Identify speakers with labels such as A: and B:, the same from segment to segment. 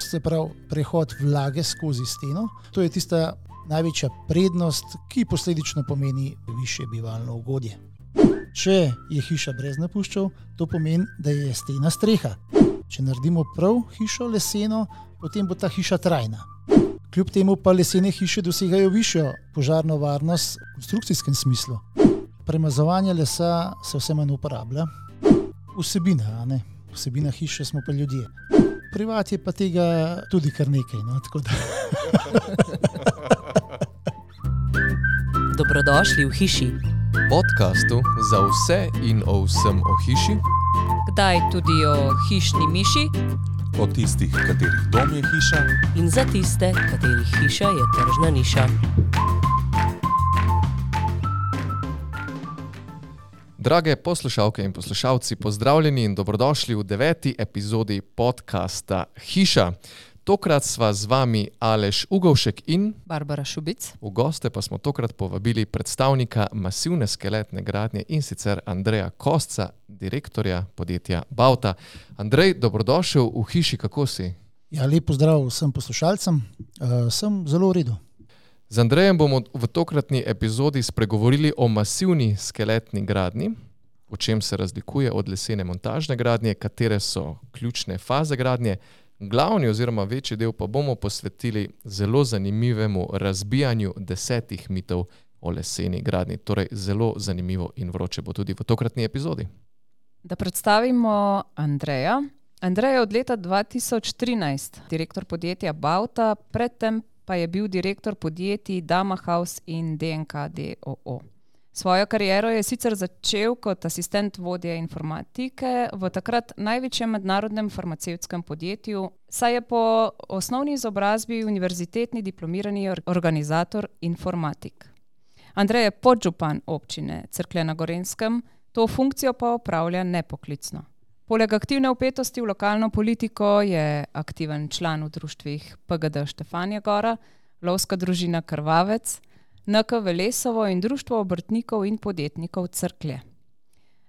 A: Se pravi, prehod vlage skozi steno. To je tista največja prednost, ki posledično pomeni više bivalno ugodje. Če je hiša brez napuščav, to pomeni, da je stena streha. Če naredimo prav hišo leseno, potem bo ta hiša trajna. Kljub temu pa lesene hiše dosegajo višjo požarno varnost v konstrukcijskem smislu. Premazovanje lesa se vse manj uporablja, vsebina, ne? vsebina hiše smo pa ljudje. Privat je pa tega tudi kar nekaj. No?
B: Dobrodošli v hiši.
C: Podcastu za vse in o vsem o hiši,
B: Kdaj tudi o hišni miši
D: o tistih, katerih dom je hiša,
B: in za tiste, katerih hiša je tržna niša.
C: Drage poslušalke in poslušalci, pozdravljeni in dobrodošli v deveti epizodi podcasta Hiša. Tokrat sva z vami Aleš Ugovšek in
B: Barbara Šubic.
C: v goste pa smo tokrat povabili predstavnika masivne skeletne gradnje in sicer Andreja Kostca, direktorja podjetja Bauta. Andrej, dobrodošel v hiši, kako si?
A: Ja, lep pozdrav vsem poslušalcem, uh, sem zelo v redu.
C: Z Andrejem bomo v tokratni epizodi spregovorili o masivni skeletni gradnji, v čem se razlikuje od lesene montažne gradnje, katere so ključne faze gradnje. Glavni oziroma večji del pa bomo posvetili zelo zanimivemu razbijanju desetih mitov o leseni gradnji. Torej, zelo zanimivo in vroče bo tudi v tokratni epizodi.
E: Da predstavimo Andreja. Andrej je od leta 2013 direktor podjetja Bauta, predtem pa je bil direktor podjetij Dama House in DNK DOO. Svojo kariero je sicer začel kot asistent vodje informatike v takrat največjem mednarodnem farmacevtskem podjetju, saj je po osnovni izobrazbi univerzitetni diplomirani or- organizator informatik. Andrej je podžupan občine Crkle na Gorenskem, to funkcijo pa opravlja nepoklicno. Poleg aktivne upetosti v lokalno politiko je aktiven član v društvih PGD Štefanja Gora, Lovska družina Krvavec, NK Velesovo in Društvo obrtnikov in podjetnikov Crklje.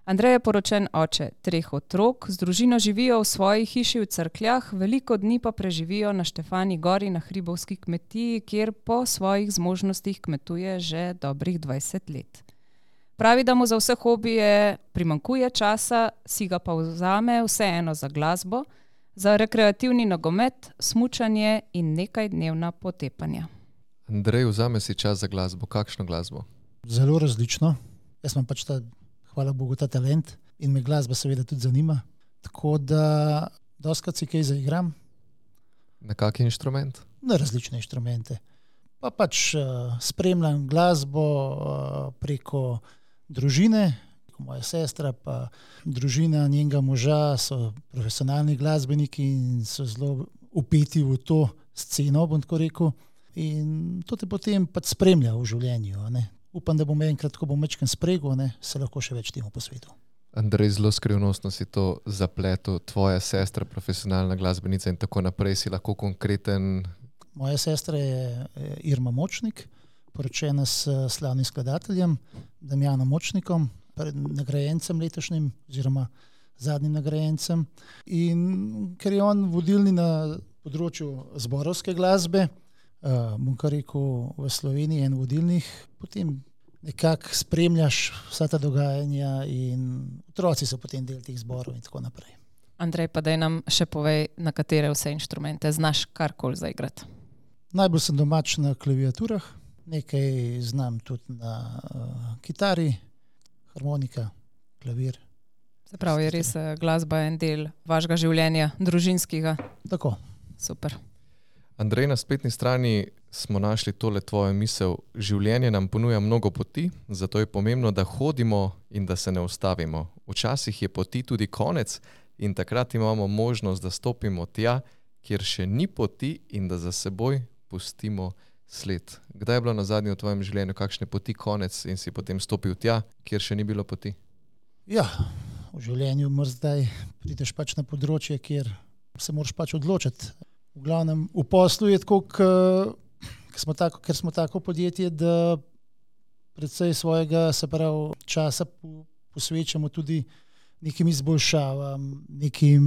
E: Andrej je poročen oče treh otrok, z družino živijo v svoji hiši v Crkljah, veliko dni pa preživijo na Štefani Gori na hribovski kmetiji, kjer po svojih zmožnostih kmetuje že dobrih 20 let. Pravi, da mu za vse hobije primankuje časa, si ga pa vzame vseeno za glasbo, za rekreativni nogomet, smučanje in nekaj dnevna potepanja.
C: Andrej, vzame si čas za glasbo. Kakšno glasbo?
A: Zelo različno. Jaz imam pač ta, hvala Bogu, ta talent in me glasba seveda tudi zanima. Tako da doskrat si kaj zaigram
C: Na kak inštrument?
A: na različne inštrumente. Pa pač uh, spremljam glasbo uh, preko družine, moja sestra, pa družina njenega moža so profesionalni glasbeniki in so zelo upeti v to sceno, bom tako rekel. In to te potem pač spremlja v življenju. ne. Upam, da bom enkrat, ko bom večkrat spregel, ne, se lahko še več temu posvetil.
C: Andrej, zelo skrivnostno si to zapletel, tvoja sestra, profesionalna glasbenica in tako naprej, si lahko konkreten.
A: Moja sestra je Irma Močnik, poročena s slavnim skladateljem Damjanom Močnikom, nagrajencem letošnjim, oziroma zadnjim nagrajencem. In ker je on vodilni na področju zborovske glasbe, uh, bom kar rekel v Sloveniji, en vodilnih, potem nekako spremljaš vsa ta dogajanja, in otroci so potem del teh zborov in tako naprej.
E: Andrej, pa da nam še povej, na katere vse inštrumente znaš karkoli zaigrati.
A: Najbolj sem domač na klaviaturah, nekaj znam tudi na uh, kitari, harmonika, klavir.
E: Se pravi, je res eh, glasba en del vašega življenja, družinskega.
A: Tako.
E: Super.
C: Andrej, na spletni strani smo našli tole tvojo misel. Življenje nam ponuja mnogo poti, zato je pomembno, da hodimo in da se ne ustavimo. Včasih je poti tudi konec in takrat imamo možnost, da stopimo tja, kjer še ni poti in da za seboj pustimo sled. Kdaj je bilo na zadnje v tvojem življenju kakšne poti konec in si potem stopil tja, kjer še ni bilo poti?
A: Ja, v življenju moraš zdaj prideš pač na področje, kjer se moraš pač odločiti. V glavnem, v poslu je tako, ker smo tako, ker smo tako podjetje, da predvsej svojega se pravi, časa po- posvečamo tudi nekim izboljšavam, nekim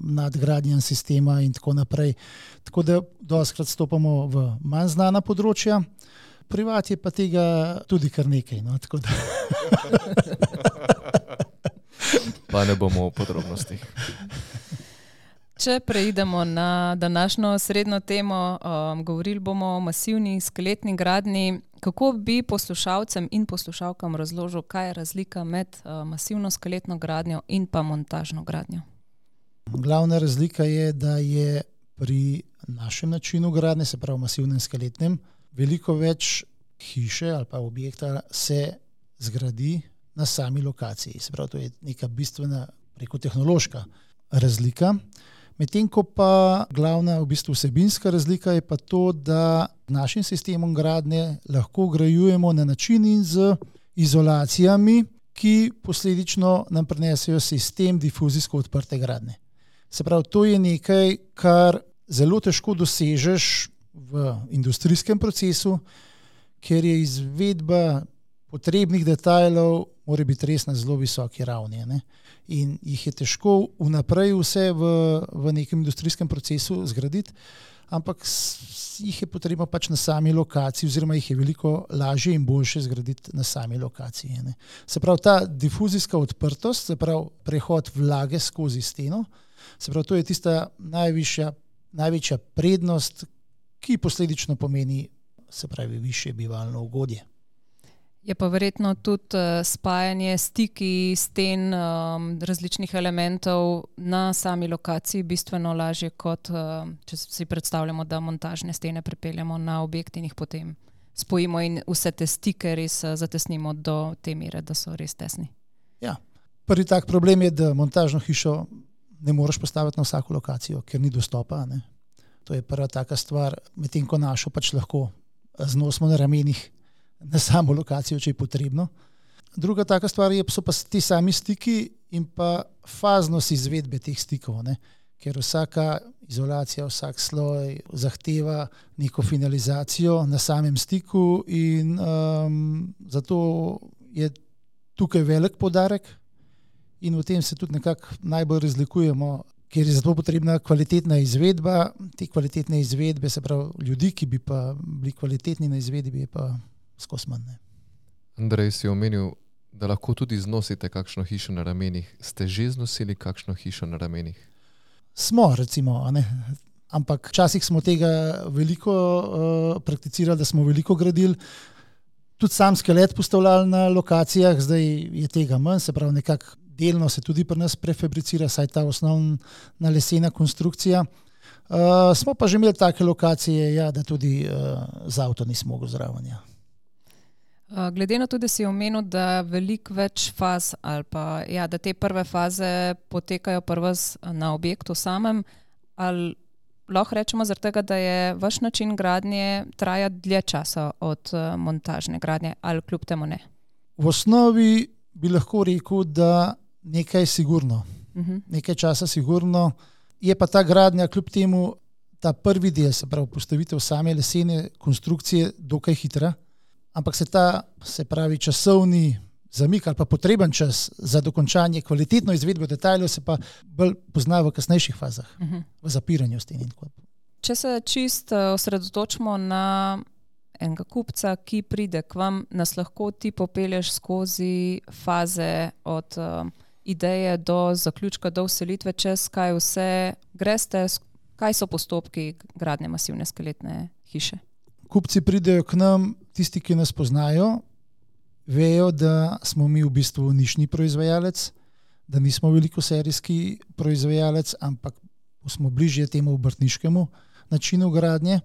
A: nadgradnjam sistema in tako naprej. Tako da doskrat stopamo v manj znana področja. Privat je pa tega tudi kar nekaj. No, tako da.
C: Pa ne bomo v podrobnostih.
E: Če preidemo na današnjo srednjo temo, um, govorili bomo o masivni skeletni gradni. Kako bi poslušalcem in poslušalkam razložil, kaj je razlika med uh, masivno skeletno gradnjo in pa montažno gradnjo?
A: Glavna razlika je, da je pri našem načinu gradnje, se pravi masivnem skeletnem, veliko več hiše ali pa objekta se zgradi na sami lokaciji. Se pravi, to je neka bistvena, preko tehnološka razlika. Medtem ko pa glavna v bistvu vsebinska razlika je pa to, da našim sistemom gradnje lahko grajujemo na način in z izolacijami, ki posledično nam prenesejo sistem difuzijsko odprte gradnje. Se pravi, to je nekaj, kar zelo težko dosežeš v industrijskem procesu, ker je izvedba potrebnih detajlov, mora biti res na zelo visoki ravni. Ne? In jih je težko vnaprej vse v, v nekem industrijskem procesu zgraditi, ampak jih je potrebno pač na sami lokaciji, oziroma jih je veliko lažje in boljše zgraditi na sami lokaciji. Ne? Se pravi, ta difuzijska odprtost, se pravi, prehod vlage skozi steno, se pravi, to je tista najvišja, največja prednost, ki posledično pomeni se pravi, više bivalno ugodje.
E: Je pa verjetno tudi uh, spajanje, stiki sten um, različnih elementov na sami lokaciji bistveno lažje, kot uh, če si predstavljamo, da montažne stene pripeljemo na objekt in jih potem spojimo in vse te stike res uh, zatesnimo do te mere, da so res tesni.
A: Ja. Prvi tak problem je, da montažno hišo ne moreš postaviti na vsako lokacijo, ker ni dostopa. Ne? To je prva taka stvar, medtem ko našo pač lahko znosimo na ramenih na samo lokacijo, če je potrebno. Druga taka stvar je, so pa ti sami stiki in pa faznost izvedbe teh stikov, ne? ker vsaka izolacija, vsak sloj zahteva neko finalizacijo na samem stiku in um, zato je tukaj velik podarek in v tem se tudi nekako najbolj razlikujemo ker je zato potrebna kvalitetna izvedba. Te kvalitetne izvedbe, se pravi, ljudi, ki bi pa bili kvalitetni na izvedbi, je pa skozi manj.
C: Andrej si omenil, da lahko tudi znosite kakšno hišo na ramenih. Ste že znosili kakšno hišo na ramenih?
A: Smo, recimo. Ampak včasih smo tega veliko uh, prakticirali, da smo veliko gradili. Tudi sam skelet postavljali na lokacijah, zdaj je tega manj, se pravi, nekako delno se tudi pri nas prefabricira, saj ta osnovna lesena konstrukcija. Uh, smo pa že imeli take lokacije, ja, da tudi uh, z avtom nismo mogli zraven. Ja.
E: Glede na to, da si omenil, da veliko več faz, ali pa ja, da te prve faze potekajo prvo na objektu samem, ali lahko rečemo, tega, da je vaš način gradnje traja dlje časa od montažne gradnje, ali kljub temu ne?
A: V osnovi bi lahko rekel, da nekaj sigurno, uh mhm. -huh. nekaj časa sigurno. Je pa ta gradnja, kljub temu, ta prvi del, se pravi, postavitev same lesene konstrukcije, dokaj hitra, ampak se ta, se pravi, časovni zamik ali pa potreben čas za dokončanje, kvalitetno izvedbo detajlov, se pa bolj pozna v kasnejših fazah, uh mhm. -huh. v zapiranju sten.
E: Če se čist eh, osredotočimo na enega kupca, ki pride k vam, nas lahko ti popelješ skozi faze od. Uh, ideje do zaključka, do uselitve, čez kaj vse greste, kaj so postopki gradnje masivne skeletne hiše.
A: Kupci pridejo k nam, tisti, ki nas poznajo, vejo, da smo mi v bistvu nišni proizvajalec, da nismo veliko serijski proizvajalec, ampak smo bližje temu obrtniškemu načinu gradnje.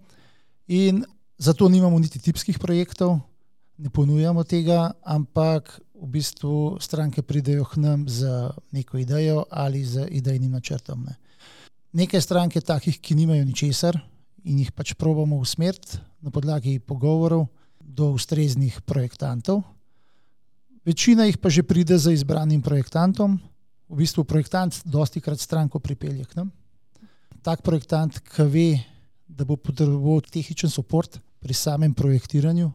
A: In zato nimamo niti tipskih projektov, ne ponujamo tega, ampak v bistvu stranke pridejo k nam z neko idejo ali z idejnim načrtom. Ne. Nekaj strank je takih, ki nimajo ničesar in jih pač probamo usmeriti na podlagi pogovorov do ustreznih projektantov. Večina jih pa že pride za izbranim projektantom. V bistvu projektant dosti krat stranko pripelje k nam. Tak projektant, ki ve, da bo potreboval tehničen podpor pri samem projektiranju,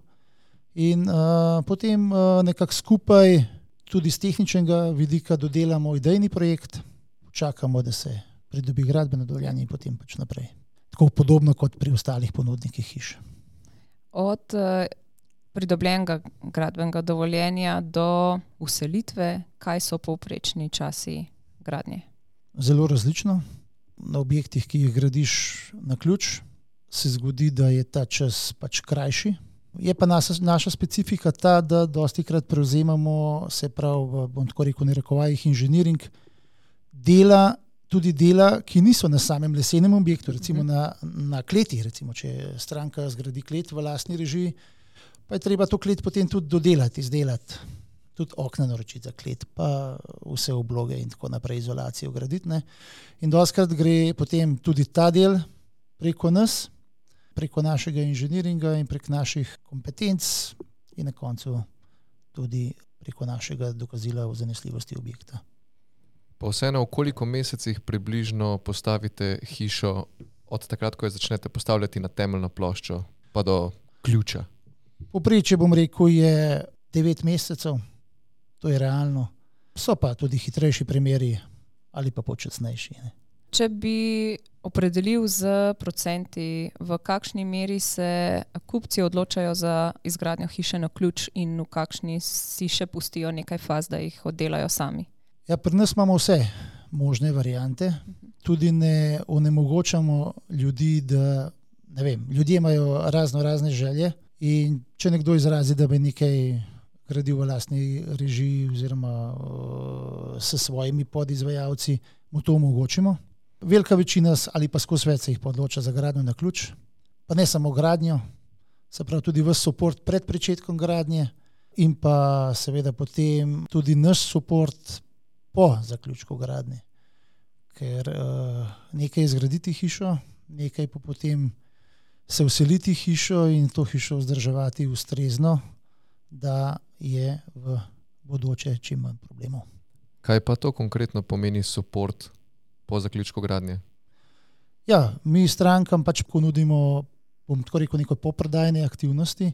A: In uh, potem uh, nekako skupaj, tudi z tehničnega vidika dodelamo idejni projekt, čakamo, da se pridobi gradbeno dovoljenje in potem pač naprej. Tako podobno kot pri ostalih ponudnikih hiš.
E: Od eh, pridobljenega gradbenega dovoljenja do uselitve, kaj so povprečni časi gradnje?
A: Zelo različno. Na objektih, ki jih gradiš na ključ, se zgodi, da je ta čas pač krajši. Je pa naša, naša specifika ta, da dosti krat prevzemamo, se pravi, bom tako rekel, ne rekovajih inženiring, dela, tudi dela, ki niso na samem lesenem objektu, recimo na, na kleti. Recimo, če stranka zgradi klet v lastni režiji, pa je treba to klet potem tudi dodelati, izdelati. Tudi okna naročiti za klet, pa vse obloge in tako naprej, izolacijo graditi. Ne. In doskrat gre potem tudi ta del preko nas, preko našega inženiringa in prek naših kompetenc, in na koncu tudi preko našega dokazila o zanesljivosti objekta.
C: Pa vseeno, v koliko mesecih približno postavite hišo, od takrat, ko jo začnete postavljati na temeljno ploščo, pa do ključa?
A: Poprečje, bom rekel, je 9 mesecev, to je realno. So pa tudi hitrejši primeri ali pa počasnejši. Ne.
E: Če bi opredelil z procenti, v kakšni meri se kupci odločajo za izgradnjo hiše na ključ in v kakšni si še pustijo nekaj faz, da jih oddelajo sami.
A: Ja, pri nas imamo vse možne variante, tudi ne onemogočamo ljudi, da ne vem, ljudje imajo razno razne želje. In če nekdo izrazi, da bi nekaj gradil v lastni režiji, oziroma uh, s svojimi podizvajalci, mu to omogočimo. Velika večina ali pa skozi svet se jih odloča za gradnjo na ključ, pa ne samo gradnjo, se pravi tudi vse podpor pred začetkom gradnje, in pa seveda potem tudi naš podpor po zaključku gradnje. Ker uh, nekaj je zgraditi hišo, nekaj pa potem se vseliti hišo in to hišo vzdrževati ustrezno, da je v bodoče čim manj problemov.
C: Kaj pa to konkretno pomeni support po zaključku gradnje?
A: Ja, mi strankam pač ponudimo, bom tako rekel, neko poprodajne aktivnosti,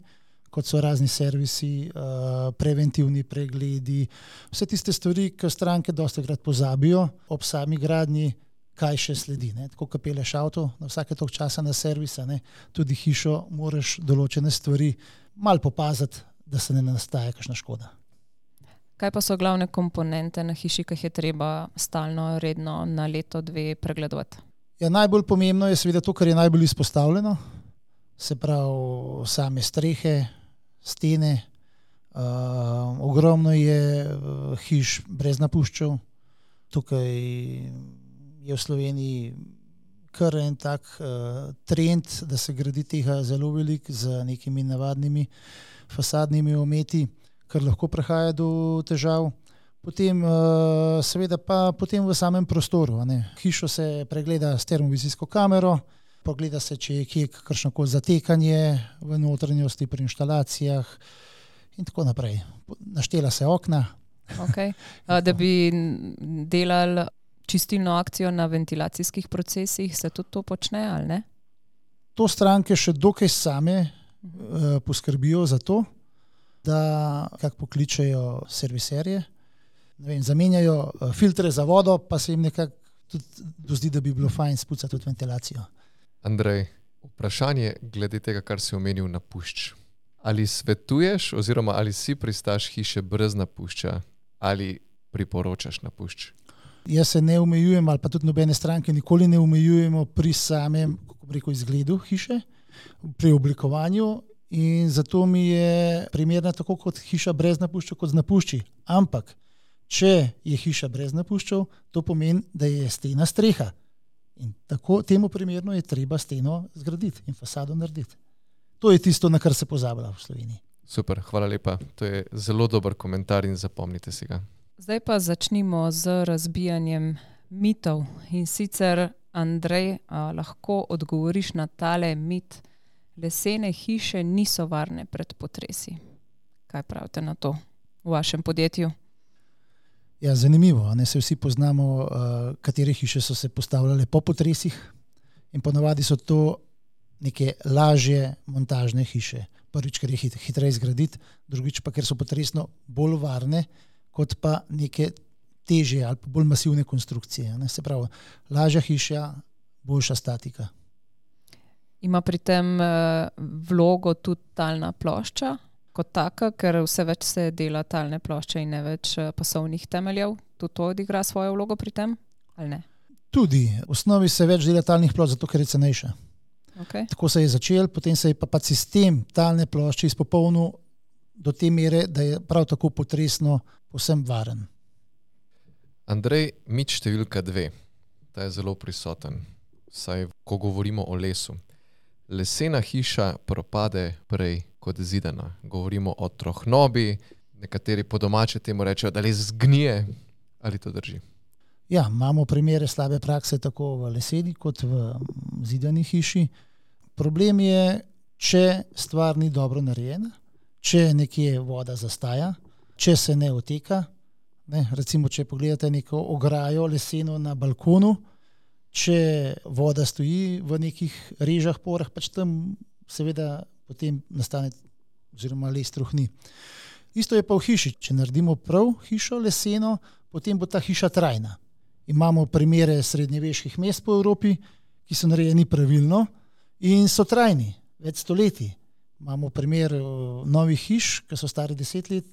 A: kot so razni servisi, uh, preventivni pregledi, vse tiste stvari, ki stranke dosta krat pozabijo ob sami gradnji, kaj še sledi. Ne? Tako kot peleš avto, na vsake tok časa na servisa, ne? tudi hišo, moraš določene stvari mal popaziti, da se ne nastaja kakšna škoda.
E: Kaj pa so glavne komponente na hiši, ki jih je treba stalno, redno na leto, dve pregledovati?
A: Ja, najbolj pomembno je seveda to, kar je najbolj izpostavljeno, se pravi same strehe, stene. Uh, ogromno je uh, hiš brez napuščev, tukaj je v Sloveniji kar en tak uh, trend, da se gradi tega zelo velik z nekimi navadnimi fasadnimi ometi, kar lahko prihaja do težav. Potem, uh, seveda, pa potem v samem prostoru. Hišo se pregleda s termovizijsko kamero, pogleda se, če je kje kakšno koli zatekanje v notranjosti pri instalacijah, in tako naprej. Naštela se okna.
E: Okay. Uh, da bi delali čistilno akcijo na ventilacijskih procesih, se tudi to počne ali ne?
A: To stranke še dokaj same uh, poskrbijo za to, da kako pokličejo serviserje, vem, zamenjajo uh, filtre za vodo, pa se jim nekako zdi, da bi bilo fajn spucati tudi ventilacijo.
C: Andrej, vprašanje glede tega, kar si omenil na pušč. Ali svetuješ, oziroma ali si pristaš hiše brez napušča, ali priporočaš napušč?
A: Jaz se ne omejujem, ali pa tudi nobene stranke, nikoli ne omejujemo pri samem rekel, izgledu hiše, pri oblikovanju. In zato mi je primerna tako kot hiša brez napušča, kot z napušči. Ampak, če je hiša brez napušča, to pomeni, da je stena streha. In tako temu primerno je treba steno zgraditi in fasado narediti. To je tisto, na kar se pozablja v Sloveniji.
C: Super, hvala lepa. To je zelo dober komentar in zapomnite si ga.
E: Zdaj pa začnimo z razbijanjem mitov. In sicer, Andrej, lahko odgovoriš na tale mit, lesene hiše niso varne pred potresi. Kaj pravite na to v vašem podjetju?
A: Ja, zanimivo. Ne se vsi poznamo, uh, katere hiše so se postavljale po potresih, in ponovadi so to neke lažje montažne hiše. Prvič, ker je hit, hitreje zgraditi, drugič pa, ker so potresno bolj varne, kot pa neke težje ali bolj masivne konstrukcije. Ne? Se pravi, lažja hiša, boljša statika.
E: Ima pri tem uh, vlogo tudi talna plošča, kot taka, ker vse več se dela talne plošče in ne več uh, pasovnih temeljev. Tudi to odigra svojo vlogo pri tem, ali ne?
A: Tudi v osnovi se več dela talnih plošč, zato ker je cenejša.
E: Okay.
A: Tako se je začel, potem se je pa, pa sistem talne plošče izpopolnil do te mere, da je prav tako potresno posem varen.
C: Andrej, mit številka dve, ta je zelo prisoten, saj ko govorimo o lesu. Lesena hiša propade prej kot zidana. Govorimo o trohnobi, nekateri po domače temu rečejo, da les zgnije. Ali to drži?
A: Ja, imamo primere slabe prakse tako v leseni kot v zidani hiši. Problem je, če stvar ni dobro narejena, če nekje voda zastaja, če se ne oteka. Ne, recimo, če pogledate neko ograjo leseno na balkonu, če voda stoji v nekih režah, porah, pač tam seveda potem nastane, oziroma les truhni. Isto je pa v hiši. Če naredimo prav hišo leseno, potem bo ta hiša trajna. Imamo primere srednjeveških mest po Evropi, ki so narejeni pravilno in so trajni, več stoletij. Imamo primer novih hiš, ki so stare deset let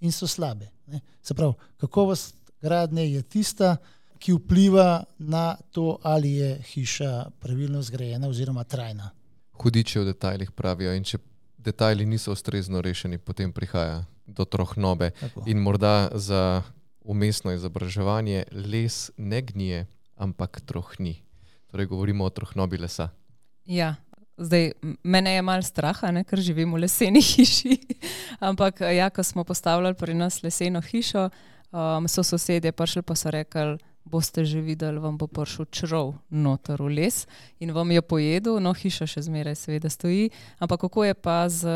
A: in so slabe. Ne. Se pravi, kakovost gradnje je tista, ki vpliva na to, ali je hiša pravilno zgrajena oziroma trajna.
C: Hudiči v detajlih pravijo, in če detajli niso ustrezno rešeni, potem prihaja do trohnobe.
A: Tako.
C: In morda za umestno izobraževanje les ne gnije, ampak trohni. Torej, govorimo o trohnobi lesa.
E: Ja. Zdaj, mene je malo strah, a ne, ker živim v leseni hiši. Ampak, ja, ko smo postavljali pri nas leseno hišo, um, so sosedje prišli pa so rekli, boste že videli, vam bo prišel črov noter v les in vam je pojedel, no hiša še zmeraj seveda stoji. Ampak kako je pa z,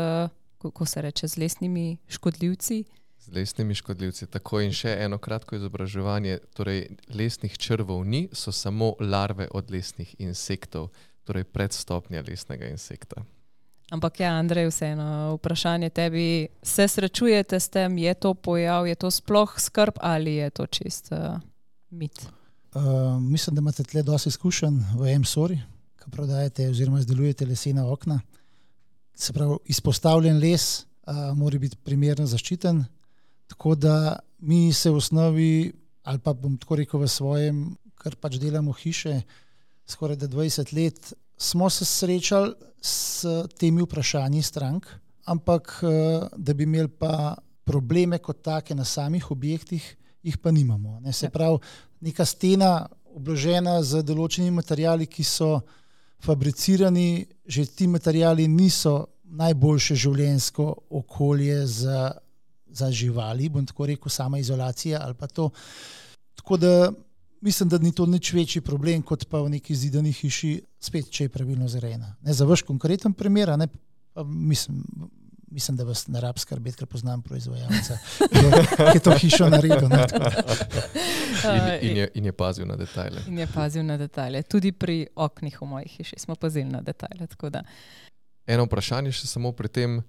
E: kako se reče, z lesnimi škodljivci?
C: Z lesnimi škodljivci. Tako in še eno kratko izobraževanje. Torej, lesnih črvov ni, so samo larve od lesnih insektov, torej predstopnja lesnega insekta.
E: Ampak ja, Andrej, vseeno vprašanje tebi, se srečujete s tem, je to pojav, je to sploh skrb ali je to čist uh, mit?
A: Uh, mislim, da imate tle dosti izkušenj v M-Sori, ki prodajate oziroma izdelujete lesena okna. Se pravi, izpostavljen les uh, mora biti primerno zaščiten, tako da mi se v osnovi, ali pa bom tako rekel v svojem, kar pač delamo hiše, skoraj da 20 let, smo se srečali s temi vprašanji strank, ampak uh, da bi imeli pa probleme kot take na samih objektih, jih pa nimamo. Ne. Se
E: Ja.
A: pravi, neka stena obložena z določenimi materiali, ki so fabricirani, že ti materiali niso najboljše življenjsko okolje za, za živali, bom tako rekel, sama izolacija ali pa to. Tako da mislim, da ni to nič večji problem, kot pa v neki zidani hiši, spet, če je pravilno zrejena. Ne, za vaš konkreten primer, ne, pa mislim, mislim, da vas ne rab skrbeti, ker poznam proizvajalca, ki je, to hišo naredil. Ne.
C: In, in, je, in je pazil na detajle.
E: In je pazil na detajle. Tudi pri oknih v moji hiši smo pazili na detajle. tako da.
C: Eno vprašanje še samo pri tem.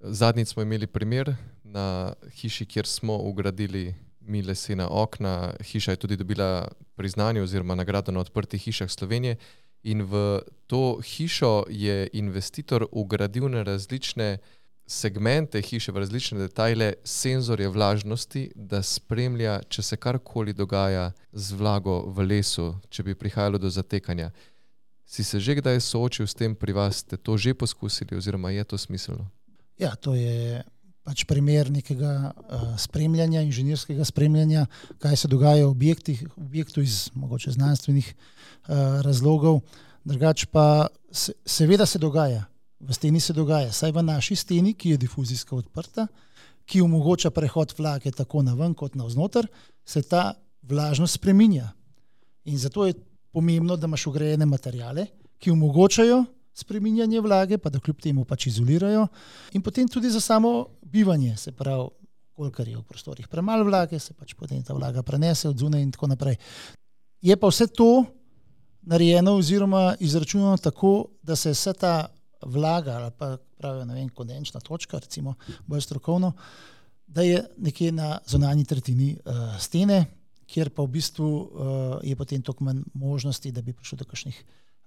C: Zadnjič smo imeli primer na hiši, kjer smo ugradili mi lesena okna. Hiša je tudi dobila priznanje oziroma nagrado na odprtih hišah Slovenije. In v to hišo je investitor ugradil na različne segmente hiše, v različne detajle, senzorje vlažnosti, da spremlja, če se karkoli dogaja z vlago v lesu, če bi prihajalo do zatekanja. Si se že kdaj soočil s tem pri vas, ste to že poskusili, oziroma je to smiselno?
A: Ja, to je pač primer nekega uh, spremljanja, inženirskega spremljanja, kaj se dogaja v objektih, objektu iz mogoče znanstvenih uh, razlogov. Drugač pa se, seveda se dogaja, v steni se dogaja, saj v naši steni, ki je difuzijsko odprta, ki omogoča prehod vlage tako na ven kot na vznoter, se ta vlažnost spreminja. In zato je pomembno, da imaš ugrajene materijale, ki omogočajo spreminjanje vlage, pa da kljub temu pač izolirajo. In potem tudi za samo bivanje, se pravi, koliko je v prostorih premalo vlage, se pač potem ta vlaga prenese od zunaj in tako naprej. Je pa vse to narejeno oziroma izračunano tako, da se vsa ta vlaga, ali pa pravijo, ne vem, kondenčna točka, recimo bolj strokovno, da je nekje na zonanji tretjini uh, stene, kjer pa v bistvu uh, je potem toliko manj možnosti, da bi prišlo do kakšnih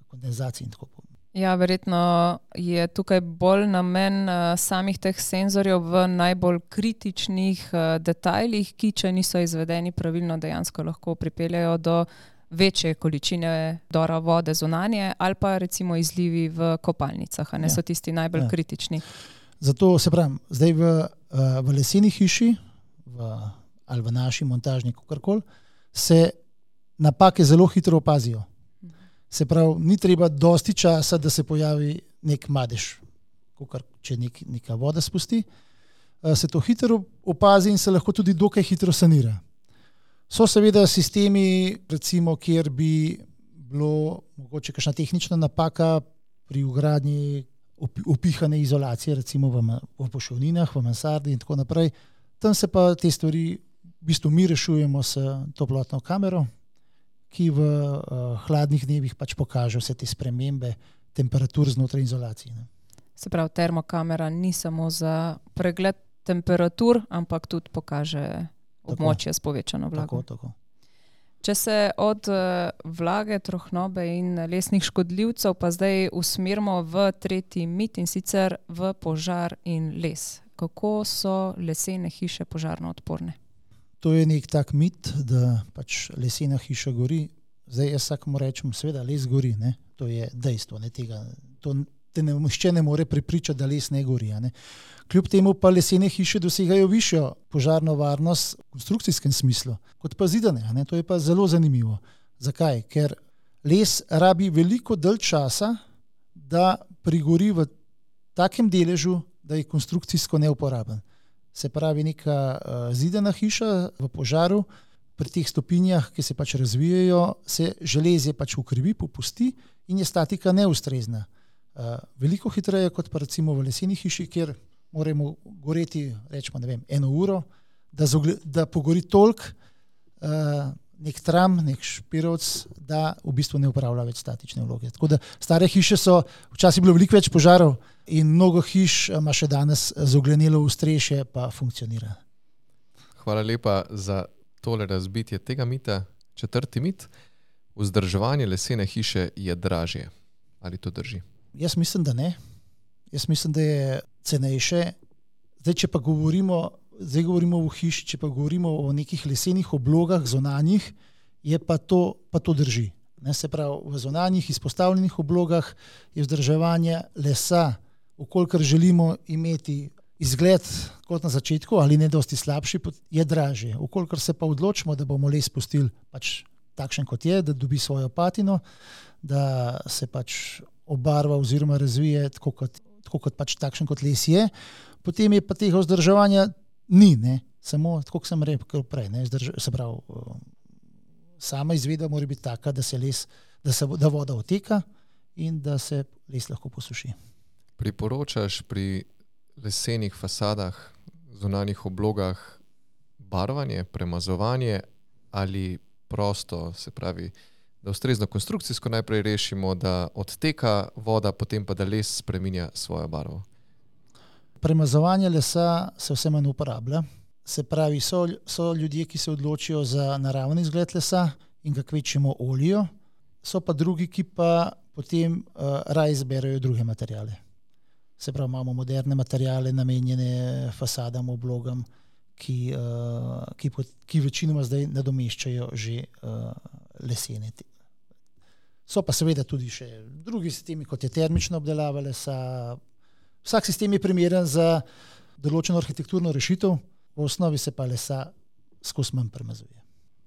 A: kondenzacij in tako naprej.
E: Ja, verjetno je tukaj bolj namen uh, samih teh senzorjev v najbolj kritičnih uh, detajlih, ki, če niso izvedeni pravilno, dejansko lahko pripeljajo do večje količine dora vode zunanje ali pa recimo izlivi v kopalnicah, ne
A: Ja.
E: so tisti najbolj
A: Ja.
E: kritični.
A: Zato se pravi, zdaj v, uh, v leseni hiši v, ali v naši montažni, kakorkoli, se napake zelo hitro opazijo. Se pravi, ni treba dosti časa, da se pojavi nek madež, kakor če nek, neka voda spusti. Uh, se to hitro opazi in se lahko tudi dokaj hitro sanira. So seveda sistemi, recimo, kjer bi bilo mogoče kakšna tehnična napaka pri ugradnji upihane izolacije, recimo v, v poševninah, v mansardi in tako naprej. Tam se pa te stvari v bistvu mi rešujemo s toplotno kamero, ki v uh, hladnih dnevih pač kaže vse te spremembe temperatur znotraj izolacije. Ne.
E: Se pravi, termokamera ni samo za pregled temperatur, ampak tudi pokaže območje s povečano vlago.
A: Tako, tako.
E: Če se od eh, vlage, trohnobe in lesnih škodljivcev pa zdaj usmerimo v tretji mit in sicer v požar in les. Kako so lesene hiše požarno odporne?
A: To je nek tak mit, da pač lesena hiša gori. Zdaj jaz vsakmu rečem, seveda les gori, ne? to je dejstvo. Ne? Tega, to te ne, nihče ne more prepričati, da les ne gori. Ne? Kljub temu pa lesene hiše dosegajo višjo požarno varnost v konstrukcijskem smislu, kot pa zidane. Ne? To je pa zelo zanimivo. Zakaj? Ker les rabi veliko dalj časa, da prigori v takem deležu, da je konstrukcijsko neuporaben. Se pravi, neka uh, zidana hiša v požaru, pri teh stopinjah, ki se pač razvijajo, se železje pač ukrivi, popusti in je statika neustrezna. Uh, veliko hitreje kot pa recimo v leseni hiši, kjer moramo goreti, rečemo, ne vem, eno uro, da, zogle, da pogori tolk, uh, nek tram, nek špirovc, da v bistvu ne upravlja več statične vloge. Tako da stare hiše so, včasih bilo veliko več požarov in mnogo hiš ima še danes zoglenelo ustrešje, pa funkcionira.
C: Hvala lepa za tole razbitje tega mita. Četrti mit: vzdrževanje lesene hiše je dražje. Ali to drži?
A: Jaz mislim, da ne. Jaz mislim, da je cenejše. Zdaj, če pa govorimo, zdaj govorimo o hiši, če pa govorimo o nekih lesenih oblogah, zonanjih, je pa to, pa to drži. Ne, se pravi, v zonanjih izpostavljenih oblogah je vzdrževanje lesa, ukolikor želimo imeti izgled kot na začetku ali ne dosti slabši, je dražje. Ukolikor se pa odločimo, da bomo les pustili pač takšen, kot je, da dobi svojo patino, da se pač obarva oziroma razvije tako kot, tako kot pač takšen, kot les je, potem je pa tega vzdrževanja ni, ne? samo tako, kot sem rekel prej. Ne? Zdrž, se pravi, um, sama izvedba mora biti taka, da se les, da, se, da voda oteka in da se les lahko posuši.
C: Priporočaš pri lesenih fasadah, zunanjih oblogah barvanje, premazovanje ali prosto, se pravi, da ustrezno konstrukcijsko najprej rešimo, da odteka voda, potem pa da les spreminja svojo barvo.
A: Premazovanje lesa se vse manj uporablja. Se pravi, so, so ljudje, ki se odločijo za naravni izgled lesa in ga kvečemo olijo, so pa drugi, ki pa potem uh, raje izberejo druge materijale. Se pravi, imamo moderne materijale, namenjene fasadam, oblogam, ki, uh, ki, pot- ki večinoma zdaj nadomeščajo že uh, lesene. te- So pa seveda tudi še drugi sistemi, kot je termična obdelava lesa, Vsak sistem je primeren za določeno arhitekturno rešitev, v osnovi se pa lesa skozi manj premazuje.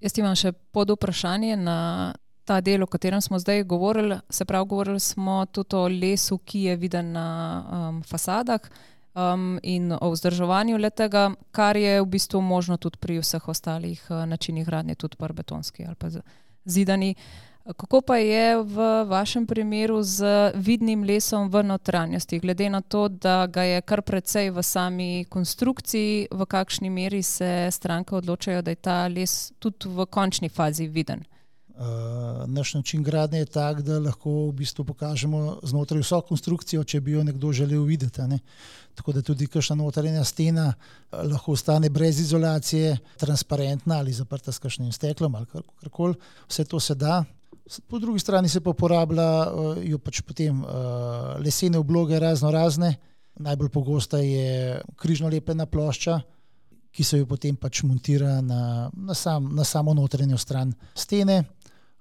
E: Jaz imam še pod vprašanje na ta del, o katerem smo zdaj govorili. Se pravi, govorili smo tudi o lesu, ki je viden na um, fasadah um, in o vzdrževanju letega, kar je v bistvu možno tudi pri vseh ostalih uh, načinih gradnje, tudi pri betonski ali pa zidani. Kako pa je v vašem primeru z vidnim lesom v notranjosti, glede na to, da ga je kar precej v sami konstrukciji, v kakšni meri se stranke odločajo, da je ta les tudi v končni fazi viden?
A: Uh, naš način gradnje je tak, da lahko v bistvu pokažemo znotraj vso konstrukcijo, če bi jo nekdo želel videti. Ne. Tako da tudi kakšna notranja stena uh, lahko ostane brez izolacije, transparentna ali zaprta s kakšnim steklom ali karkoli. Vse to se da. Po drugi strani se pa uporabljajo uh, pač potem uh, lesene obloge razno razne. Najbolj pogosta je križno lepena plošča, ki se jo potem pač montira na, na, sam, na samo notranjo stran stene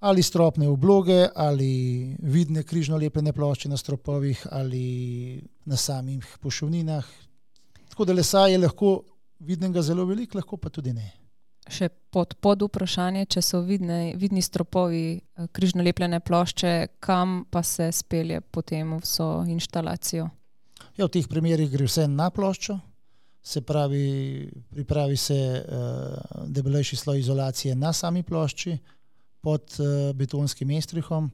A: ali stropne obloge, ali vidne križno lepene plošče na stropovih, ali na samih pošovninah. Tako da lesa je lahko vidnega zelo veliko, lahko pa tudi ne.
E: Še pod, pod vprašanje, če so vidne, vidni stropovi, eh, križno lepene plošče, kam pa se spelje potem vso instalacijo?
A: Ja, v teh primerih gre vse na ploščo, se pravi, pripravi se uh, debelejši sloj izolacije na sami plošči, pod uh, betonskim estrihom,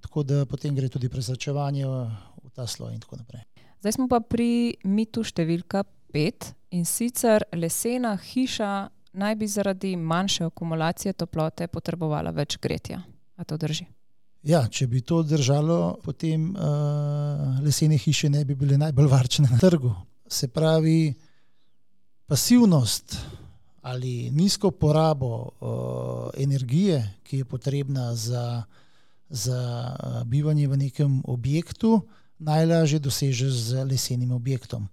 A: tako da potem gre tudi prezračevanje v ta sloj in tako naprej.
E: Zdaj smo pa pri mitu številka pet in sicer lesena hiša naj bi zaradi manjše akumulacije toplote potrebovala več gretja. A to drži?
A: Ja, če bi to držalo, potem uh, lesene hiše ne bi bile najbolj varčne na trgu. Se pravi, pasivnost ali nizko porabo uh, energije, ki je potrebna za, za uh, bivanje v nekem objektu, najlažje dosežeš z lesenim objektom.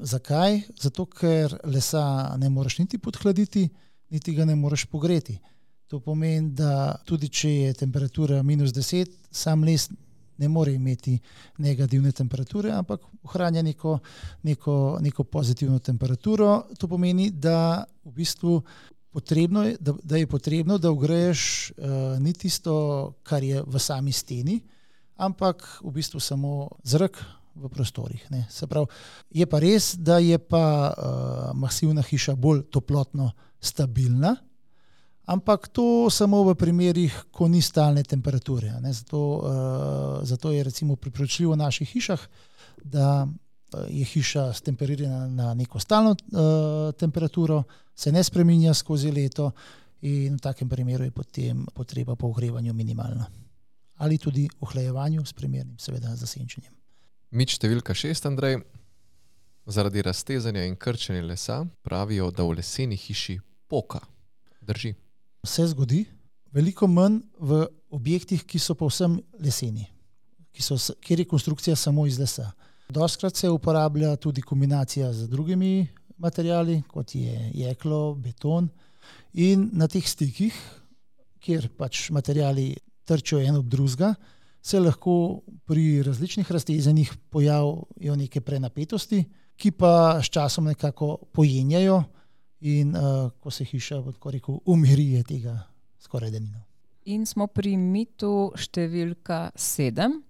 A: Zakaj? Zato, ker lesa ne moreš niti podhladiti, niti ga ne moreš pogreti. To pomeni, da tudi če je temperatura minus 10, sam les ne more imeti negativne temperature, ampak ohranja neko, neko, neko pozitivno temperaturo. To pomeni, da, v bistvu potrebno je, da, da je potrebno, da ugreješ uh, ni tisto, kar je v sami steni, ampak v bistvu samo zrak. V prostorih. Pravi, je pa res, da je pa uh, masivna hiša bolj toplotno stabilna, ampak to samo v primerih, ko ni stalne temperature. Zato, uh, zato je recimo priporočljivo v naših hišah, da uh, je hiša stemperirana na neko stalno uh, temperaturo, se ne spremenja skozi leto in v takem primeru je potem potreba po ogrevanju minimalna. Ali tudi ohlajevanju s primernim, seveda, zasenčenjem.
C: Mič številka šest, Andrej. Zaradi raztezanja in krčenja lesa pravijo, da v leseni hiši poka. Drži
A: se zgodi, veliko manj v objektih, ki so povsem leseni, so, kjer je konstrukcija samo iz lesa. Doskrat se uporablja tudi kombinacija z drugimi materiali, kot je jeklo, beton. In na teh stikih, kjer pač materiali trčijo en ob drugega, se lahko pri različnih raztezanjih pojavijo neke prenapetosti, ki pa s časom nekako pojenjajo in uh, ko se hiša, tako rekel, umiri, je tega skoraj denino.
E: In smo pri mitu številka sedem.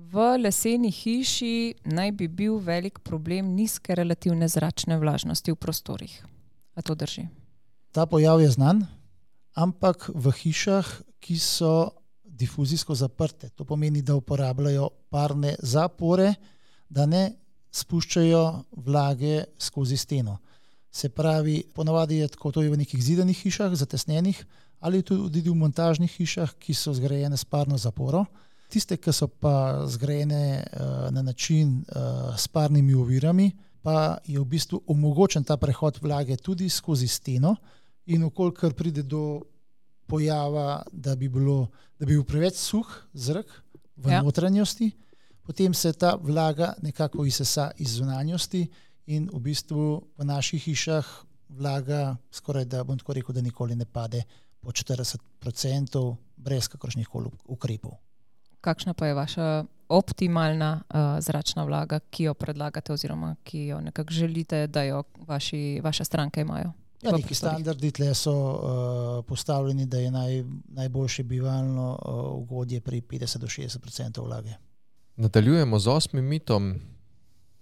E: V leseni hiši naj bi bil velik problem nizke relativne zračne vlažnosti v prostorih. A to drži?
A: Ta pojav je znan, ampak v hišah, ki so difuzijsko zaprte, to pomeni, da uporabljajo parne zapore, da ne spuščajo vlage skozi steno. Se pravi, ponavadi je tako, to je v nekih zidanih hišah, zatesnenih, ali tudi v montažnih hišah, ki so zgrajene s parno zaporo. Tiste, ki so pa zgrajene uh, na način uh, s parnimi ovirami, pa je v bistvu omogočen ta prehod vlage tudi skozi steno, in okolikor pride do pojava, da bi, bilo, da bi bil preveč suh zrak v ja. notranjosti, potem se ta vlaga nekako izsesa iz zunanjosti in v bistvu v naših hišah vlaga skoraj da, bom tako rekel, da nikoli ne pade po 40%, brez kakršnih koli ukrepov.
E: Kakšna pa je vaša optimalna uh, zračna vlaga, ki jo predlagate, oziroma ki jo nekako želite, da jo vaši, vaše stranke imajo?
A: Ja, neki standardi tle so uh, postavljeni, da je naj, najboljše bivalno uh, ugodje pri 50 do 60% vlage.
C: Nadaljujemo z osmim mitom,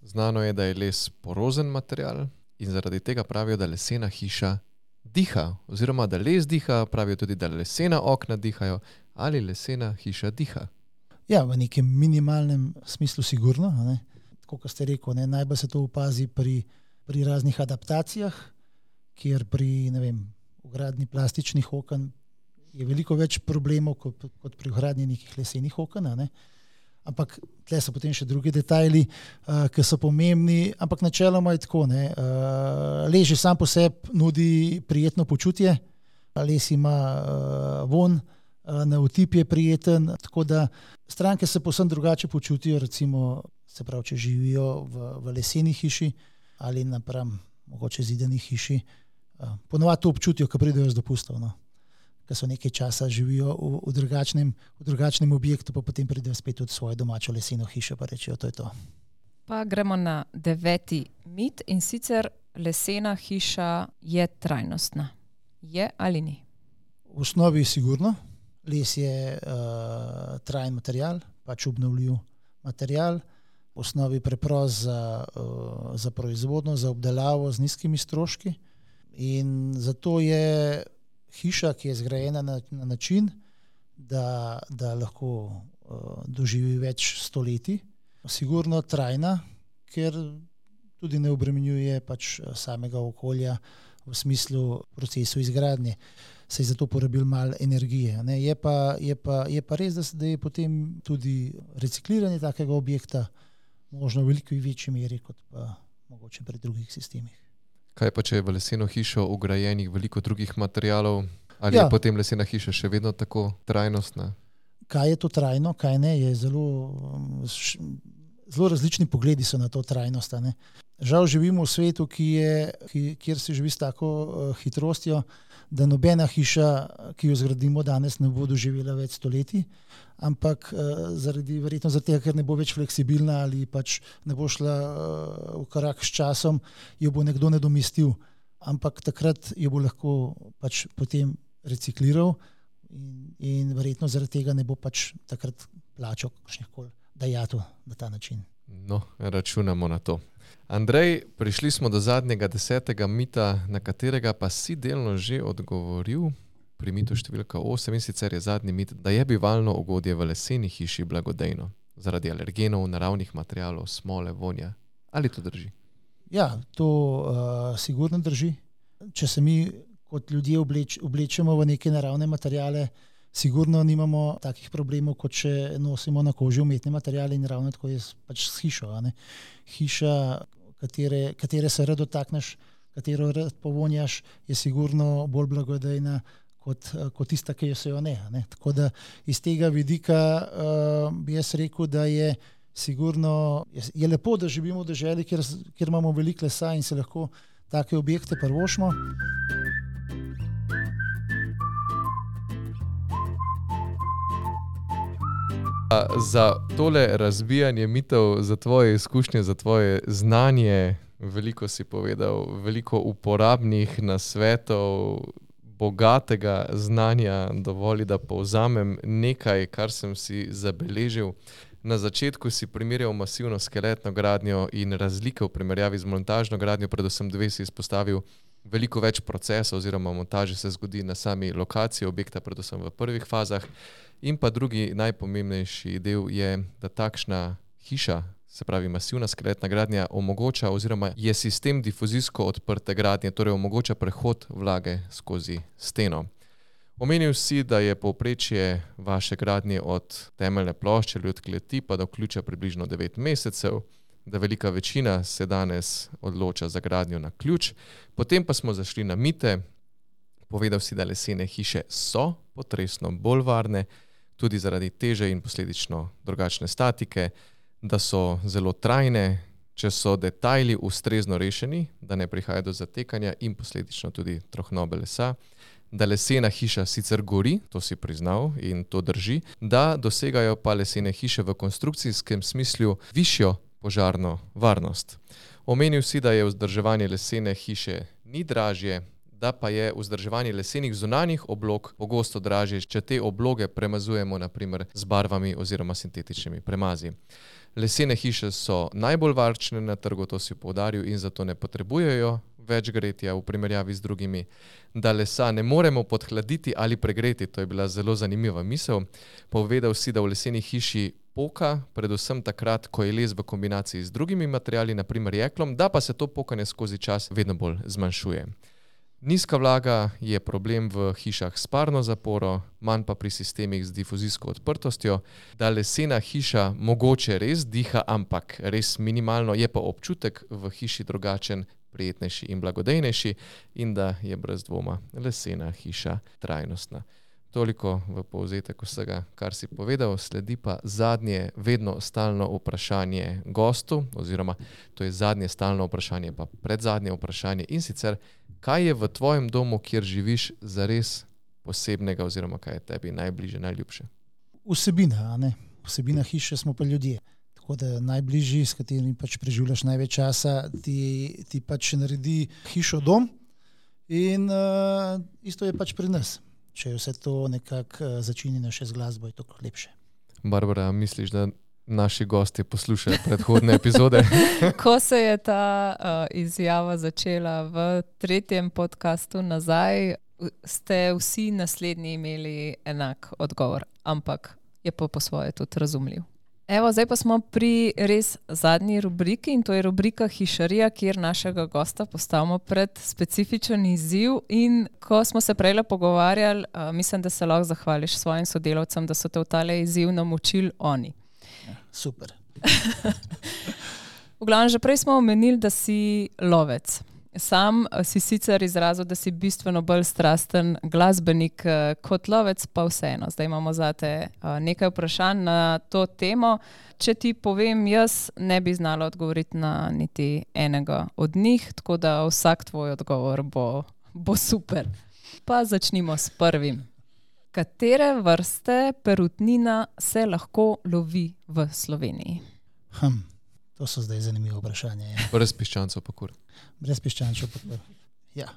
C: Znano je, da je les porozen material in zaradi tega pravijo, da lesena hiša diha, oziroma da les diha, pravijo tudi, da lesena okna dihajo ali lesena hiša diha.
A: Ja, v nekem minimalnem smislu, sigurno. Kot ste rekli, najbolj se to opazi pri, pri raznih adaptacijah, kjer pri ugradni plastičnih okn je veliko več problemov kot, kot pri gradnji nekih lesenih okn. Ne? Ampak tle so potem še drugi detajli, uh, ki so pomembni. Ampak načeloma je tako. Uh, leži sam po sebi, nudi prijetno počutje, les ima uh, von, uh, na utip je prijeten. Tako da stranke se posebno drugače počutijo, recimo, se pravi, če živijo v, v leseni hiši ali napram, mogoče zideni hiši. Uh, ponovadi to občutijo, ko pridejo z dopustov. No ki so nekaj časa živijo v, v, drugačnem, v drugačnem objektu, pa potem pridejo spet v svojo domačo leseno hišo in rečejo, da je to.
E: Pa gremo na deveti mit in sicer lesena hiša je trajnostna. Je ali ni?
A: V osnovi je sigurno, les je uh, trajen material, pač obnovljiv material, v osnovi preprost za, uh, za proizvodno, za obdelavo z nizkimi stroški. In zato je hiša, ki je zgrajena na, na način, da, da lahko uh, doživi več stoletij, sigurno trajna, ker tudi ne obremenjuje pač eh, samega okolja v smislu procesu izgradnje. Se je zato porabil malo energije. Je pa, je, pa, je pa res, da, da je potem tudi recikliranje takega objekta možno v veliko večji meri kot pa mogoče pri drugih sistemih.
C: Kaj pa, če je v leseno hišo ugrajenih veliko drugih materijalov, ali ja. je potem lesena hiša še vedno tako trajnostna?
A: Kaj je to trajno, kaj ne, je zelo, zelo različni pogledi na to trajnost. Žal živimo v svetu, je, ki, kjer se živi s tako uh, hitrostjo, da nobena hiša, ki jo zgradimo danes, ne bo doživela več stoletij. Ampak uh, zaradi, verjetno zaradi tega, ker ne bo več fleksibilna ali pač ne bo šla uh, v korak s časom, jo bo nekdo nadomestil. Ampak takrat jo bo lahko pač potem recikliral in, in verjetno zaradi tega ne bo pač takrat plačal kakšnih koli dajatov na ta način.
C: No, računamo na to. Andrej, prišli smo do zadnjega desetega mita, na katerega pa si delno že odgovoril. Pri mitu številka 8 in sicer je zadnji mit, da je bivalno ugodje v leseni hiši blagodejno zaradi alergenov, naravnih materijalov, smole, vonja. Ali to drži?
A: Ja, to uh, sigurno drži. Če se mi kot ljudje obleč, oblečemo v neke naravne materiale, sigurno nimamo takih problemov, kot če nosimo na koži umetne materiale in ravno tako je pač s hišo. Hiša, katere, katere se rado dotakneš, katero rad povonjaš, je sigurno bolj blagodejna. Kot, kot tista, ki jo se jo ne. ne. Tako da iz tega vidika uh, bi jaz rekel, da je, sigurno, je, je lepo, da živimo v državi, kjer, kjer imamo veliko lesa in se lahko take objekte prvošmo.
C: Za tole razbijanje mitov, za tvoje izkušnje, za tvoje znanje, veliko si povedal, veliko uporabnih nasvetov, bogatega znanja, dovolj, da povzamem nekaj, kar sem si zabeležil. Na začetku si primerjal masivno skeletno gradnjo in razlike v primerjavi z montažno gradnjo, predvsem dve si izpostavil. Veliko več procesov oziroma montaže se zgodi na sami lokaciji objekta, predvsem v prvih fazah. In pa drugi najpomembnejši del je, da takšna hiša, se pravi masivna skeletna gradnja, omogoča oziroma je sistem difuzijsko odprte gradnje, torej omogoča prehod vlage skozi steno. Omenil si, da je povprečje vaše gradnje od temeljne plošče ali od kleti pa do ključa približno 9 mesecev, da velika večina se danes odloča za gradnjo na ključ. Potem pa smo zašli na mite, povedal si, da lesene hiše so potresno bolj varne, tudi zaradi teže in posledično drugačne statike, da so zelo trajne, če so detajli ustrezno rešeni, da ne prihaja do zatekanja in posledično tudi trohnobe lesa. Da lesena hiša sicer gori, to si priznal in to drži, da dosegajo pa lesene hiše v konstrukcijskem smislu višjo požarno varnost. Omenil si, da je vzdrževanje lesene hiše ni dražje, da pa je vzdrževanje lesenih zunanjih oblog pogosto dražje, če te obloge premazujemo naprimer z barvami oziroma sintetičnimi premazi. Lesene hiše so najbolj varčne na trgu, to si povdaril, in zato ne potrebujejo več gretja v primerjavi z drugimi. Da lesa ne moremo podhladiti ali pregreti, to je bila zelo zanimiva misel. Povedal si, da v leseni hiši poka, predvsem takrat, ko je les v kombinaciji z drugimi materiali, naprimer jeklom, da pa se to pokanje skozi čas vedno bolj zmanjšuje. Nizka vlaga je problem v hišah s parno zaporo, manj pa pri sistemih z difuzijsko odprtostjo. Da lesena hiša mogoče res diha, ampak res minimalno, je pa občutek v hiši drugačen, prijetnejši in blagodejnejši, in da je brez dvoma lesena hiša trajnostna. Toliko v povzetek vsega, kar si povedal, sledi pa zadnje, vedno stalno vprašanje gostu, oziroma to je zadnje stalno vprašanje, pa predzadnje vprašanje in sicer, kaj je v tvojem domu, kjer živiš, zares posebnega, oziroma kaj je tebi najbližje, najljubše.
A: Vsebina, vsebina hiše smo pa ljudje. Tako da najbližji, s katerimi pač preživljaš največ časa, ti, ti pač naredi hišo dom. In uh, isto je pač pri nas. Če vse to nekako uh, začinjeno še z glasbo, je to lepše.
C: Barbara, misliš, da naši gosti poslušajo predhodne epizode?
E: Ko se je ta uh, izjava začela v tretjem podkastu nazaj, ste vsi naslednji imeli enak odgovor, ampak je pa po svoje tudi razumljiv. Evo, zdaj pa smo pri res zadnji rubriki in to je rubrika Hišarija, kjer našega gosta postavimo pred specifičen izziv. In ko smo se prej pogovarjali, mislim, da se lahko zahvališ svojim sodelavcem, da so te v tale izziv namočili oni.
A: Super.
E: V glavnem, že prej smo omenili, da si lovec. Sam eh, si sicer izrazil, da si bistveno bolj strasten glasbenik eh, kot lovec, pa vseeno. Zdaj imamo za te eh, nekaj vprašanj na to temo. Če ti povem, jaz ne bi znala odgovoriti na niti enega od njih, tako da vsak tvoj odgovor bo, bo super. Pa začnimo s prvim. Katere vrste perutnina se lahko lovi v Sloveniji?
A: Hm, to so zdaj zanimive vprašanja. Ja.
C: Brez piščancov, pa kur.
A: Brez piščančev. kar. Ja.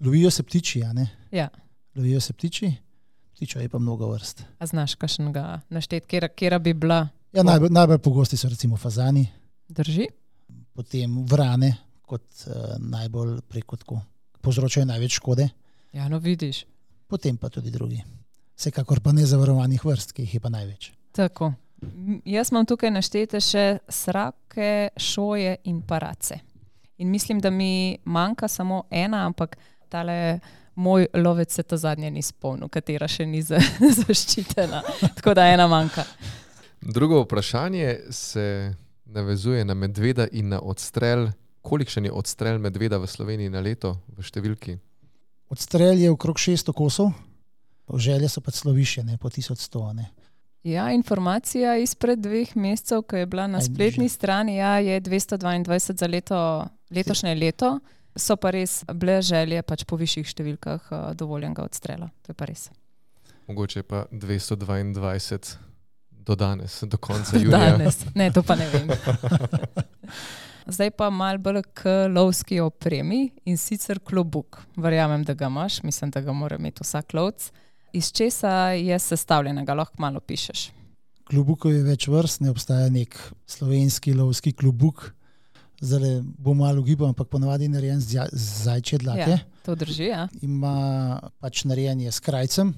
A: Lovijo se ptiči, a ne?
E: Ja.
A: Lovijo se ptiči, ptičev je pa mnogo vrst.
E: A znaš, kakšnega našteti, kera, kera bi bila,
A: Ja, najbolj, najbolj pogosti so recimo fazani,
E: drži?
A: potem vrane, kot uh, najbolj preko tako povzročajo največ škode,
E: Ja, no vidiš.
A: potem pa tudi drugi. Vsekakor pa ne zavarovanih vrst, ki jih je pa največ.
E: Tako. Jaz imam tukaj naštete še srake, šoje in parace. In mislim, da mi manjka samo ena, ampak tale moj lovec se ta zadnje ni spomnil, katera še ni za, zaščitena. Tako da ena manjka.
C: Drugo vprašanje se navezuje na medveda in na odstrel. Kolikšen je odstrel medveda v Sloveniji na leto v številki?
A: Odstrel je okrog 600 kosov, želje so pa celo više, ne po 1100. Ne.
E: Ja, informacija izpred dveh mesecev, ko je bila na
A: Aj,
E: spletni
A: že.
E: strani, ja, je 222 za leto, letošnje leto, so pa res bile želje pač po višjih številkah uh, dovoljenega odstrela. To je pa res.
C: Mogoče pa 222 do danes, do konca junija.
E: Danes. Ne, to pa ne vem. Zdaj pa mal bolj k lovski opremi in sicer klobuk. Verjamem, da ga imaš, mislim, da ga mora imeti vsak lovec. Iz česa je sestavljenega, lahko malo pišeš.
A: Klubukov je več vrst, ne obstaja nek slovenski lovski klubuk. Zdaj bom malo gibal, ampak ponavadi je narejen z ja- z zajčje dlake.
E: Ja, to drži. Ja.
A: Ima pač narejen je s krajcem,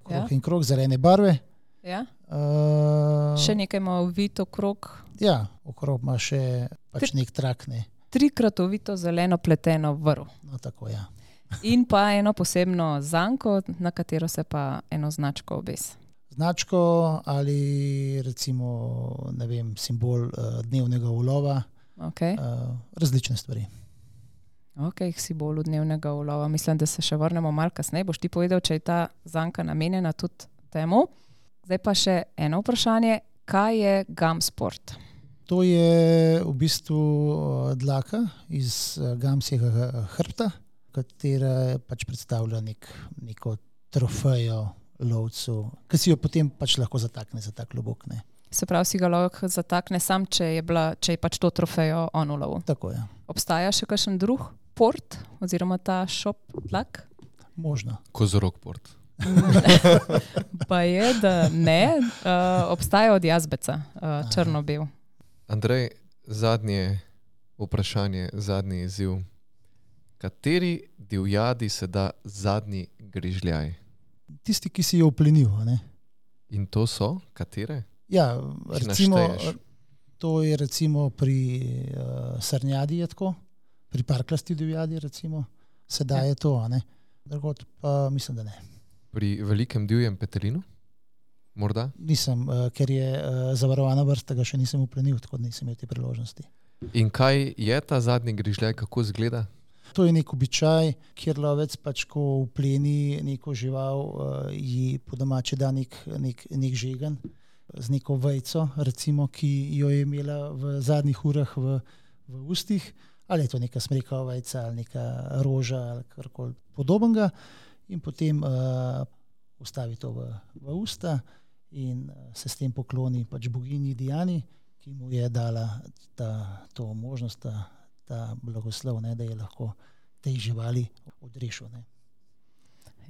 A: krog
E: Ja.
A: in krog, zelene barve.
E: Ja.
A: Uh,
E: Še nekaj ima ovito krog,
A: Ja, okrog ima še pač nek trak. Ne.
E: trikrat ovito zeleno pleteno vrv.
A: No, tako, ja.
E: In pa eno posebno zanko, na katero se pa eno značko obes.
A: Značko ali recimo vem, simbol uh, dnevnega ulova,
E: Okay.
A: uh, različne stvari.
E: Ok, si bolj od dnevnega ulova. Mislim, da se še vrnemo malo kasneje. Boš ti povedal, če je ta zanka namenjena tudi temu. Zdaj pa še eno vprašanje. Kaj je gam sport?
A: To je v bistvu eh, dlaka iz eh, gamsjega eh, hrbta, katera pač predstavlja nek, neko trofejo lovcu, ki si jo potem pač lahko zatakne za ta klobuk. Ne.
E: Se pravi, si ga lahko zatakne sam, če je, bila, če je pač to trofejo on ulovil.
A: Tako je,
E: Obstaja še kakšen drug port oziroma ta šop tlak?
A: možno.
C: Kozorog port.
E: Pa je, da ne, uh, obstaja od jazbeca, uh, črno-bel.
C: Andrej, zadnje vprašanje, zadnji izziv. Kateri divjadi se da zadnji grižljaj?
A: Tisti, ki si jo ne.
C: In to so katere?
A: Ja, recimo,
C: našteješ.
A: to je recimo pri uh, srnjadi, je tako, pri parklasti divjadi, recimo, sedaj je to. a ne. Drugod pa mislim, da ne.
C: Pri velikem divjem petelinu? Morda?
A: Nisem, uh, ker je uh, zavarovana vrsta, ga še nisem uplenil, tako da nisem imel te priložnosti.
C: In kaj je ta zadnji grižljaj, kako izgleda?
A: To je nek običaj, kjer lovec pač, ko upleni neko žival, uh, ji po domače da nek, nek, nek žegen z neko vejco, recimo, ki jo je imela v zadnjih urah v, v ustih, ali je to neka smrekova vejca ali neka roža ali karkoli podobnega, in potem uh, ustavi to v, v usta in uh, se s tem pokloni pač boginji Diani, ki mu je dala ta, to možnost, ta, ta blagoslov, ne, da je lahko tej živali odrešil. Ne.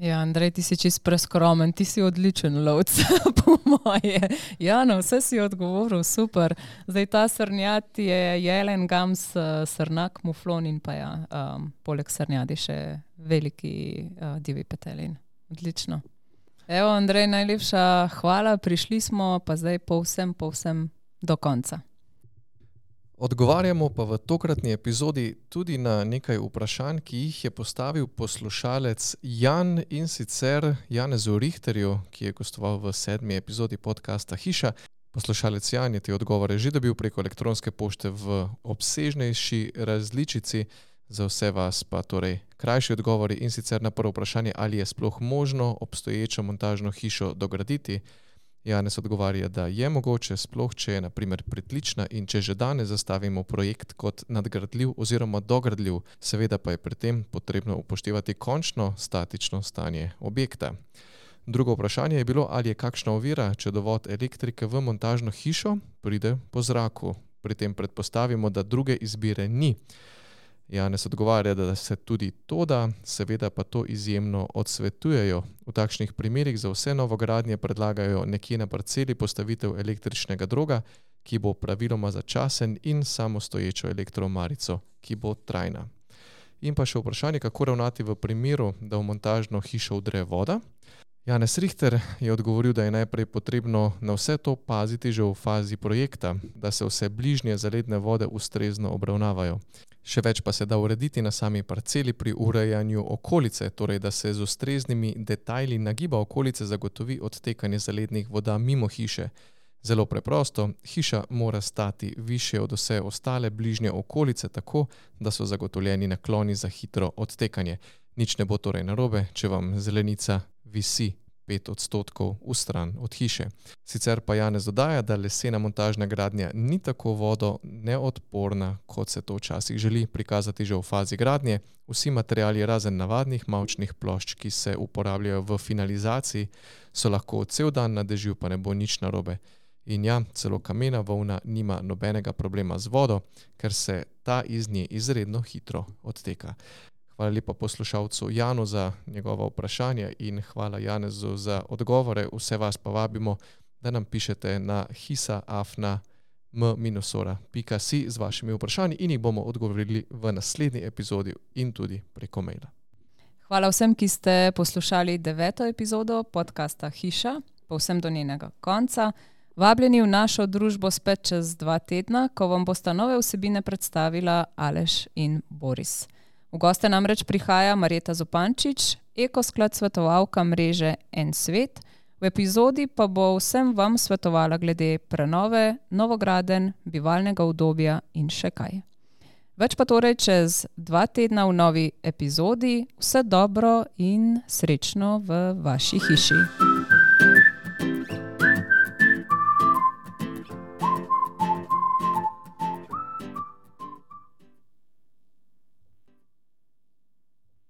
E: Ja, Andrej, ti si čist preskromen, ti si odličen lovec, po moje. Ja, no, vse si odgovoril, super. Zdaj ta srnjad je jelen, gams, srnak, muflon in pa ja, um, poleg srnjadi še veliki uh, divi petelin. Odlično. Evo, Andrej, najlepša hvala, prišli smo pa zdaj povsem, povsem do konca.
C: Odgovarjamo pa v tokratni epizodi tudi na nekaj vprašanj, ki jih je postavil poslušalec Jan in sicer Janezu Richterju, ki je gostoval v sedmi epizodi podcasta Hiša. Poslušalec Jan je te odgovore že dobil preko elektronske pošte v obsežnejši različici, za vse vas pa torej krajši odgovori in sicer na prvo vprašanje, ali je sploh možno obstoječo montažno hišo dograditi. Janes odgovarja, da je mogoče, sploh če je naprimer pritlična in če že danes zastavimo projekt kot nadgradljiv oziroma dogradljiv, seveda pa je pri tem potrebno upoštevati končno statično stanje objekta. Drugo vprašanje je bilo, ali je kakšna ovira, če dovod elektrike v montažno hišo pride po zraku. Pri tem predpostavimo, da druge izbire ni. Janes odgovarja, da se tudi to da, seveda pa to izjemno odsvetujejo. V takšnih primerih za vse novogradnje predlagajo nekje na parceli postavitev električnega droga, ki bo praviloma začasen in samostoječo elektromarico, ki bo trajna. In pa še vprašanje, kako ravnati v primeru, da v montažno hišo vdre voda. Janes Richter je odgovoril, da je najprej potrebno na vse to paziti že v fazi projekta, da se vse bližnje zaledne vode ustrezno obravnavajo. Še več pa se da urediti na sami parceli pri urejanju okolice, torej da se z ustreznimi detajli nagiba okolice zagotovi odtekanje zalednih voda mimo hiše. Zelo preprosto, hiša mora stati više od vse ostale bližnje okolice, tako da so zagotovljeni nakloni za hitro odtekanje. Nič ne bo torej narobe, če vam zelenica visi 5 odstotkov v stran od hiše. Sicer pa Janez dodaja, da lesena montažna gradnja ni tako vodo neodporna, kot se to včasih želi prikazati že v fazi gradnje. Vsi materiali, razen navadnih mavčnih plošč, ki se uporabljajo v finalizaciji, so lahko cel dan na dežju, pa ne bo nič narobe. In ja, celo kamena volna nima nobenega problema z vodo, ker se ta iz nje izredno hitro odteka. Hvala lepa poslušalcu Janu za njegovo vprašanje in hvala Janezu za odgovore. Vse vas pa vabimo, da nam pišete na hisaafna.m-ora.si z vašimi vprašanji in jih bomo odgovorili v naslednji epizodi in tudi preko maila.
E: Hvala vsem, ki ste poslušali deveto epizodo podcasta Hiša, povsem do njenega konca. Vabljeni v našo družbo spet čez dva tedna, ko vam bosta nove vsebine predstavila Aleš in Boris. V goste namreč prihaja Marjeta Zupančič, ekosklad svetovalka mreže En svet. V epizodi pa bo vsem vam svetovala glede prenove, novograden, bivalnega udobja in še kaj. Več pa torej čez dva tedna v novi epizodi. Vse dobro in srečno v vaši hiši.